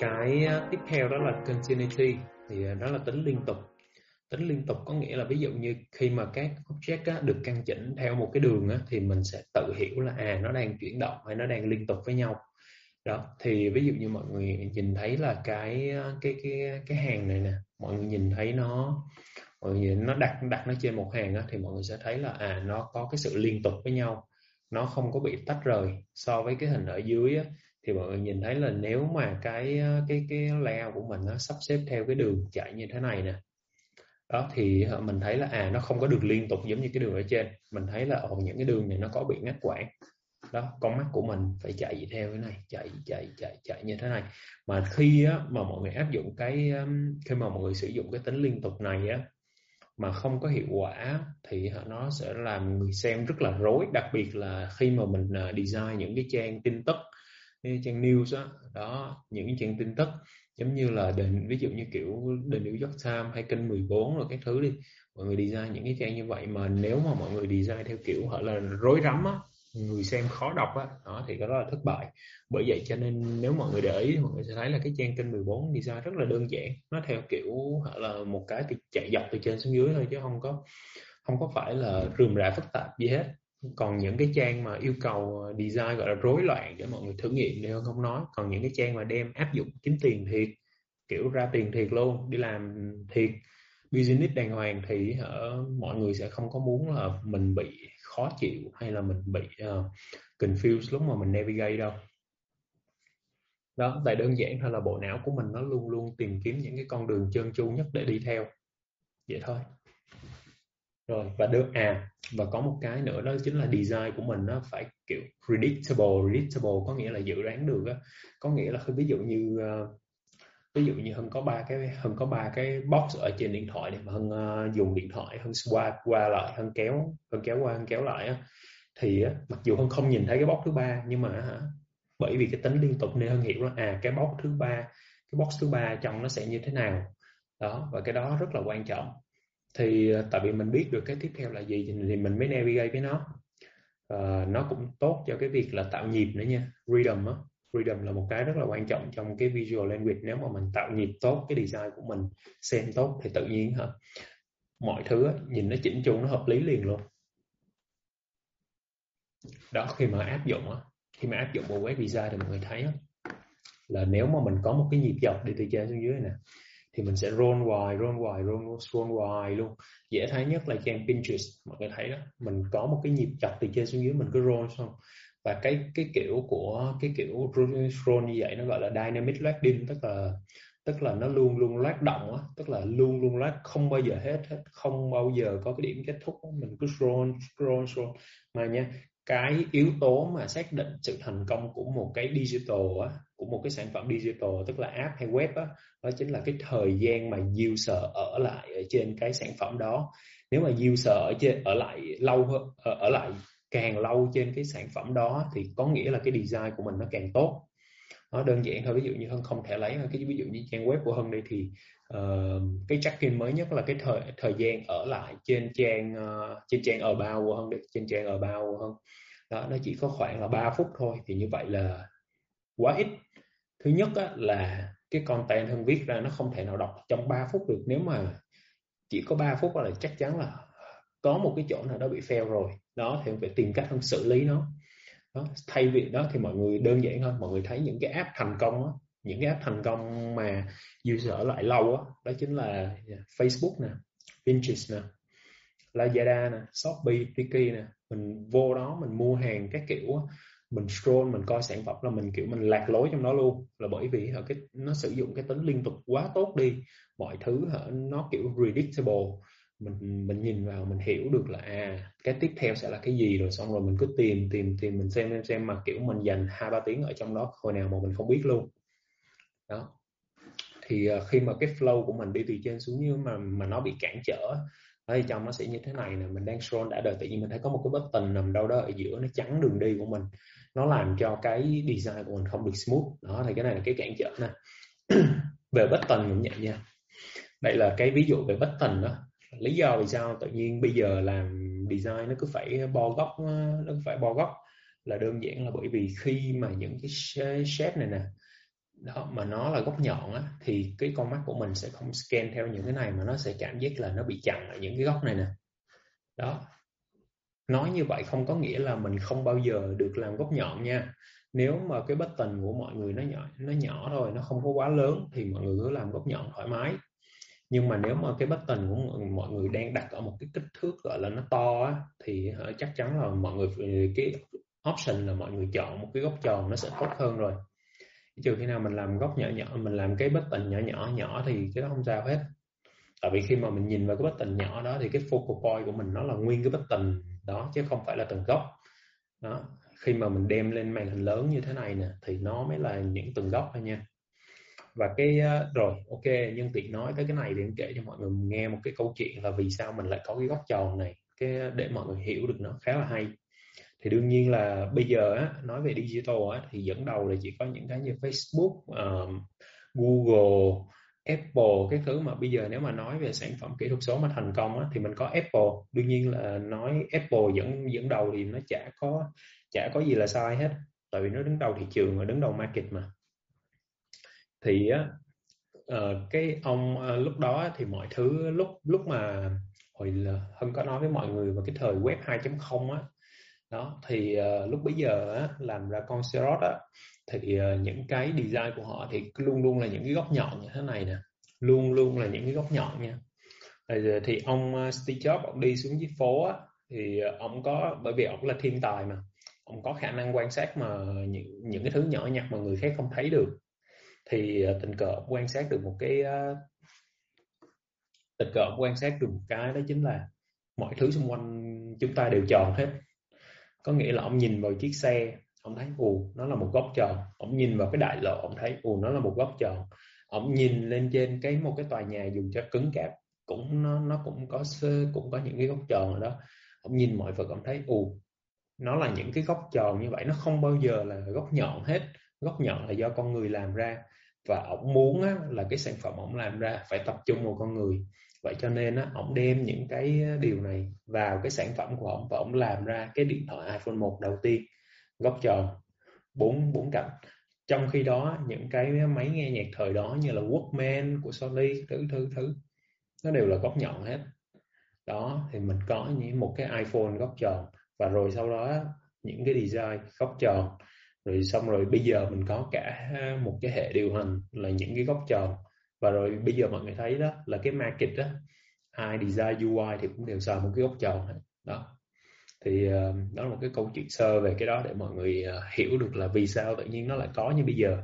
cái tiếp theo đó là continuity thì à, đó là tính liên tục. Tính liên tục có nghĩa là ví dụ như khi mà các object á, được căn chỉnh theo một cái đường á, thì mình sẽ tự hiểu là à nó đang chuyển động hay nó đang liên tục với nhau. Đó thì ví dụ như mọi người nhìn thấy là cái cái cái cái hàng này nè mọi người nhìn thấy nó mọi người nó đặt đặt nó trên một hàng á, thì mọi người sẽ thấy là à nó có cái sự liên tục với nhau nó không có bị tách rời so với cái hình ở dưới á, thì mọi người nhìn thấy là nếu mà cái ờ, cái cái layout của mình nó sắp xếp theo cái đường chạy như thế này nè. Đó thì ờ, mình thấy là à nó không có được liên tục giống như cái đường ở trên. Mình thấy là ồ những cái đường này nó có bị ngắt quãng. Đó con mắt của mình phải chạy theo cái này chạy chạy chạy chạy như thế này. Mà khi á, mà mọi người áp dụng cái khi mà mọi người sử dụng cái tính liên tục này á mà không có hiệu quả thì nó sẽ làm người xem rất là rối. Đặc biệt là khi mà mình design những cái trang tin tức cái trang news đó, đó những trang tin tức giống như là đền ví dụ như kiểu đền New York Times hay kênh 14 rồi các thứ đi mọi người design những cái trang như vậy mà nếu mà mọi người design theo kiểu họ là rối rắm á người xem khó đọc á đó thì cái đó là thất bại. Bởi vậy cho nên nếu mọi người để ý mọi người sẽ thấy là cái trang kênh 14 design rất là đơn giản nó theo kiểu hoặc là một cái thì chạy dọc từ trên xuống dưới thôi chứ không có không có phải là rườm rà phức tạp gì hết còn những cái trang mà yêu cầu ờ, design gọi là rối loạn để mọi người thử nghiệm thì không nói. Còn những cái trang mà đem áp dụng kiếm tiền thiệt kiểu ra tiền thiệt luôn đi làm thiệt business đàng hoàng thì ở mọi người sẽ không có muốn là mình bị khó chịu hay là mình bị uh, confused lúc mà mình navigate đâu. Đó tại đơn giản thôi là bộ não của mình nó luôn luôn tìm kiếm những cái con đường trơn tru nhất để đi theo. Vậy thôi rồi và được à và có một cái nữa đó chính là design của mình nó phải kiểu predictable predictable có nghĩa là dự đoán được á. Có nghĩa là ví dụ như ờ, ví dụ như hân có ba cái hân có ba cái box ở trên điện thoại để mà hân uh, ờ, dùng điện thoại hân swipe qua lại hân kéo hân kéo qua hân kéo lại á thì á mặc dù hân không nhìn thấy cái box thứ ba nhưng mà hả bởi vì cái tính liên tục nên hân hiểu là à cái box thứ ba cái box thứ ba trong nó sẽ như thế nào. Đó và cái đó rất là quan trọng thì à, tại vì mình biết được cái tiếp theo là gì thì mình mới navigate với nó. Uh, nó cũng tốt cho cái việc là tạo nhịp nữa nha rhythm á. Freedom là một cái rất là quan trọng trong cái visual language. Nếu mà mình tạo nhịp tốt cái design của mình xem tốt thì tự nhiên hả mọi thứ nhìn nó chỉnh chu nó hợp lý liền luôn. Đó khi mà áp dụng khi mà áp dụng bộ web design thì mọi người thấy là nếu mà mình có một cái nhịp dọc đi từ trên xuống dưới nè thì mình sẽ roll hoài roll hoài roll roll hoài luôn. Dễ thấy nhất là trang Pinterest, mọi người thấy đó. Mình có một cái nhịp dọc từ trên xuống dưới, mình cứ roll xong. Và cái cái kiểu của, cái kiểu roll như vậy nó gọi là dynamic loading tức là tức là nó luôn luôn loát động á. Tức là luôn luôn loát không bao giờ hết hết, không bao giờ có cái điểm kết thúc mình cứ scroll scroll scroll mà nha cái yếu tố mà xác định sự thành công của một cái digital á của một cái sản phẩm digital tức là app hay web á đó chính là cái thời gian mà user ở lại ở trên cái sản phẩm đó. Nếu mà user ở trên ở lại lâu hơn ở, ở lại càng lâu trên cái sản phẩm đó thì có nghĩa là cái design của mình nó càng tốt. Nó đơn giản thôi ví dụ như hân không thể lấy cái ví dụ như trang web của hân đây thì uh, cái check-in mới nhất là cái thời thời gian ở lại trên trang uh, trên trang ở bao của hân trên trang ở bao hơn đó nó chỉ có khoảng là 3 phút thôi thì như vậy là quá ít. Thứ nhất á, là cái content hơn viết ra nó không thể nào đọc trong 3 phút được. Nếu mà chỉ có 3 phút là chắc chắn là có một cái chỗ nào đó bị fail rồi. Đó thì phải tìm cách hơn xử lý nó. Đó. thay vì đó thì mọi người đơn giản hơn mọi người thấy những cái app thành công đó, những cái app thành công mà user ở lại lâu đó, đó chính là Facebook nè Pinterest nè Lazada nè Shopee Tiki nè. Mình vô đó mình mua hàng các kiểu mình scroll mình coi sản phẩm là mình kiểu mình lạc lối trong đó luôn. Là bởi vì cái nó sử dụng cái tính liên tục quá tốt đi mọi thứ nó kiểu predictable. Mình mình nhìn vào mình hiểu được là à cái tiếp theo sẽ là cái gì rồi xong rồi mình cứ tìm tìm tìm mình xem xem xem mà kiểu mình dành hai ba tiếng ở trong đó hồi nào mà mình không biết luôn đó. Thì ờ, khi mà cái flow của mình đi từ trên xuống như mà mà nó bị cản trở thì trong nó sẽ như thế này nè, mình đang scroll đã đời, tự nhiên mình thấy có một cái button nằm đâu đó ở giữa, nó chắn đường đi của mình. Nó làm cho cái design của mình không được smooth. Đó, thì cái này là cái cản trở nè. Về button cũng vậy nha. Đây là cái ví dụ về button đó. Lý do vì sao tự nhiên bây giờ làm design nó cứ phải bo góc, nó cứ phải bo góc là đơn giản là bởi vì khi mà những cái shape này nè đó mà nó là góc nhọn á thì cái con mắt của mình sẽ không scan theo những cái này mà nó sẽ cảm giác là nó bị chặn ở những cái góc này nè. Đó. Nói như vậy không có nghĩa là mình không bao giờ được làm góc nhọn nha. Nếu mà cái bất tình của mọi người nó nhỏ nó nhỏ thôi nó không có quá lớn thì mọi người cứ làm góc nhọn thoải mái. Nhưng mà nếu mà cái bất tình của mọi người đang đặt ở một cái kích thước gọi là nó to á, thì chắc chắn là mọi người cái option là mọi người chọn một cái góc tròn nó sẽ tốt hơn rồi trừ khi nào mình làm góc nhỏ nhỏ, mình làm cái bất tình nhỏ nhỏ nhỏ thì cái đó không sao hết. Tại vì khi mà mình nhìn vào cái bất tình nhỏ đó thì cái focal point của mình nó là nguyên cái bất tình đó, chứ không phải là từng góc. Đó, khi mà mình đem lên màn hình lớn như thế này nè, thì nó mới là những từng góc thôi nha. Và cái ờ, rồi, ok, nhân tiện nói tới cái này thì em kể cho mọi người nghe một cái câu chuyện là vì sao mình lại có cái góc tròn này. Cái để mọi người hiểu được nó khá là hay thì đương nhiên là bây giờ á, nói về digital á, thì dẫn đầu là chỉ có những cái như Facebook, um, Google, Apple cái thứ mà bây giờ nếu mà nói về sản phẩm kỹ thuật số mà thành công á, thì mình có Apple. Đương nhiên là nói Apple dẫn dẫn đầu thì nó chả có chả có gì là sai hết tại vì nó đứng đầu thị trường và đứng đầu market mà. Thì á uh, cái ông uh, lúc đó thì mọi thứ lúc lúc mà hồi là hân có nói với mọi người vào cái thời web 2.0 á đó thì uh, lúc bấy giờ á, làm ra con Serot á thì uh, những cái design của họ thì luôn luôn là những cái góc nhọn như thế này nè. Luôn luôn là những cái góc nhọn nha. Ờ, thì, thì ông uh, Steve Jobs ông đi xuống dưới phố á thì uh, ông có bởi vì ông là thiên tài mà ông có khả năng quan sát mà những những cái thứ nhỏ nhặt mà người khác không thấy được. Thì uh, tình cờ ông quan sát được một cái uh, tình cờ ông quan sát được một cái đó chính là mọi thứ xung quanh chúng ta đều tròn hết có nghĩa là ông nhìn vào chiếc xe ông thấy ù nó là một góc tròn. Ông nhìn vào cái đại lộ ông thấy ù nó là một góc tròn. Ông nhìn lên trên cái một cái tòa nhà dùng cho cứng cáp cũng nó nó cũng có cũng có những cái góc tròn ở đó. Ông nhìn mọi vật ông thấy ù nó là những cái góc tròn như vậy. Nó không bao giờ là góc nhọn hết. Góc nhọn là do con người làm ra. Và ông muốn á, là cái sản phẩm ông làm ra phải tập trung vào con người vậy cho nên á, ông đem những cái điều này vào cái sản phẩm của ông và ông làm ra cái điện thoại iPhone 1 đầu tiên, góc tròn, bốn bốn cạnh. Trong khi đó, những cái máy nghe nhạc thời đó như là Walkman của Sony, thứ thứ thứ, nó đều là góc nhọn hết. Đó, thì mình có những một cái iPhone góc tròn và rồi sau đó những cái design góc tròn. Rồi xong rồi bây giờ mình có cả một cái hệ điều hành là những cái góc tròn và rồi bây giờ mọi người thấy đó là cái market đó ai design UI thì cũng đều xài một cái góc tròn đó. Thì uh, đó là một cái câu chuyện sơ về cái đó để mọi người uh, hiểu được là vì sao tự nhiên nó lại có như bây giờ.